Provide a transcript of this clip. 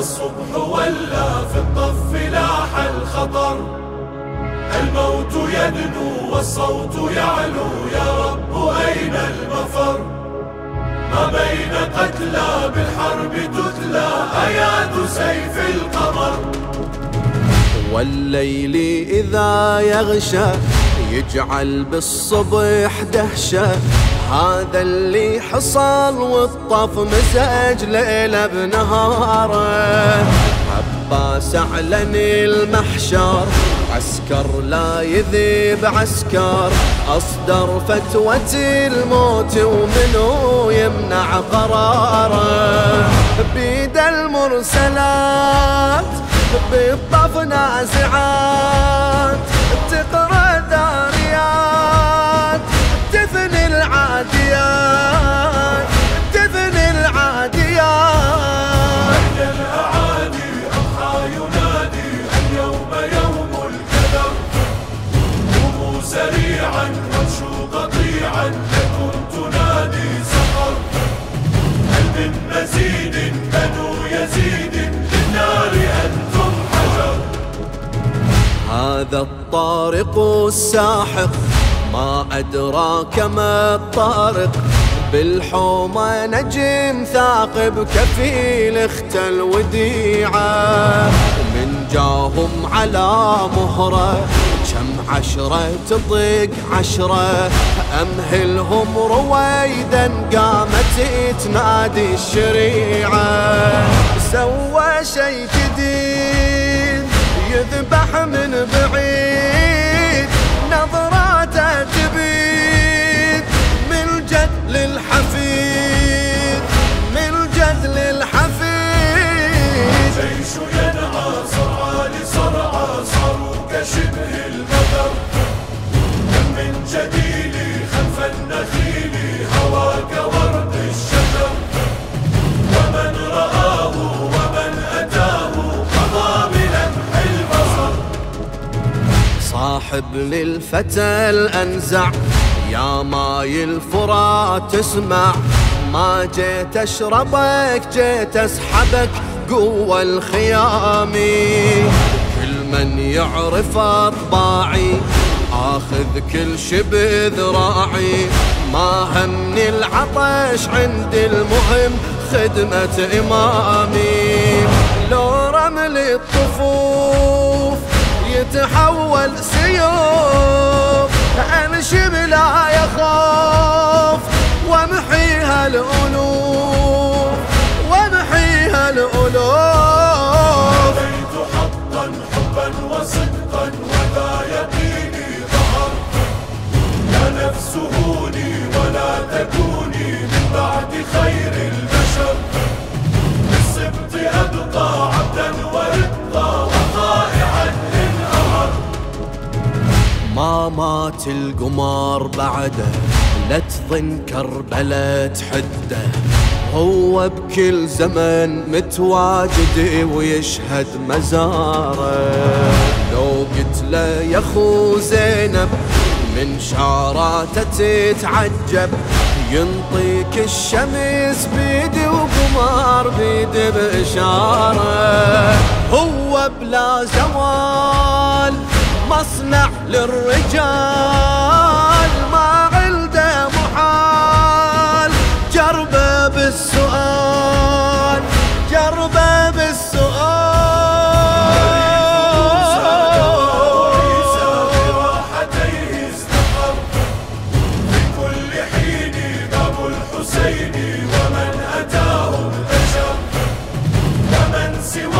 والصبح ولا في الطف لاح الخطر. الموت يدنو والصوت يعلو يا رب أين المفر؟ ما بين قتلى بالحرب تتلى آيات سيف القمر. والليل إذا يغشى يجعل بالصبح دهشة. هذا اللي حصل والطف مزج ليلة بنهاره عباس أعلن المحشر عسكر لا يذيب عسكر. أصدر فتوة الموت ومنو يمنع قراره بيد المرسلات بالطف نازعات. سريعا وامشوا قطيعا لكم تنادي سقر هل من مزيد بنو يزيد للنار أنتم حجر. هذا الطارق الساحق ما أدراك ما الطارق. بالحومة نجم ثاقب كفيل اختل وديعة. من جاهم على مهرة كم عشرة تطق عشرة أمهلهم رويدا قامت تنادي الشريعة. سوى شي جديد يذبح من بعيد كم من جديل خلف النخيل هواك ورد الشجر ومن رآه ومن أتاه قضى بلمح البصر صاحب للفتى الأنزع يا ماي الفرات تسمع. ما جيت أشربك جيت أسحبك قوة الخيام. كل من يعرف أطباعي آخذ كل شي ذراعي ما همني العطش عندي المهم خدمة إمامي. لو رمل الطفوف يتحول سيوف امشي بلا يخاف وامحيها الألوف. ما مات القمار بعده لا تظن كربلة تحده. هو بكل زمن متواجد ويشهد مزاره. لو قلت له يا خو زينب من شعراته تتعجب. ينطيك الشمس بيدي وقمار بيدي بإشارة. هو بلا زوال مصنع للرجال ما عنده محال. جربه بالسؤال جربه بالسؤال. في حين الحسين ومن ومن سواه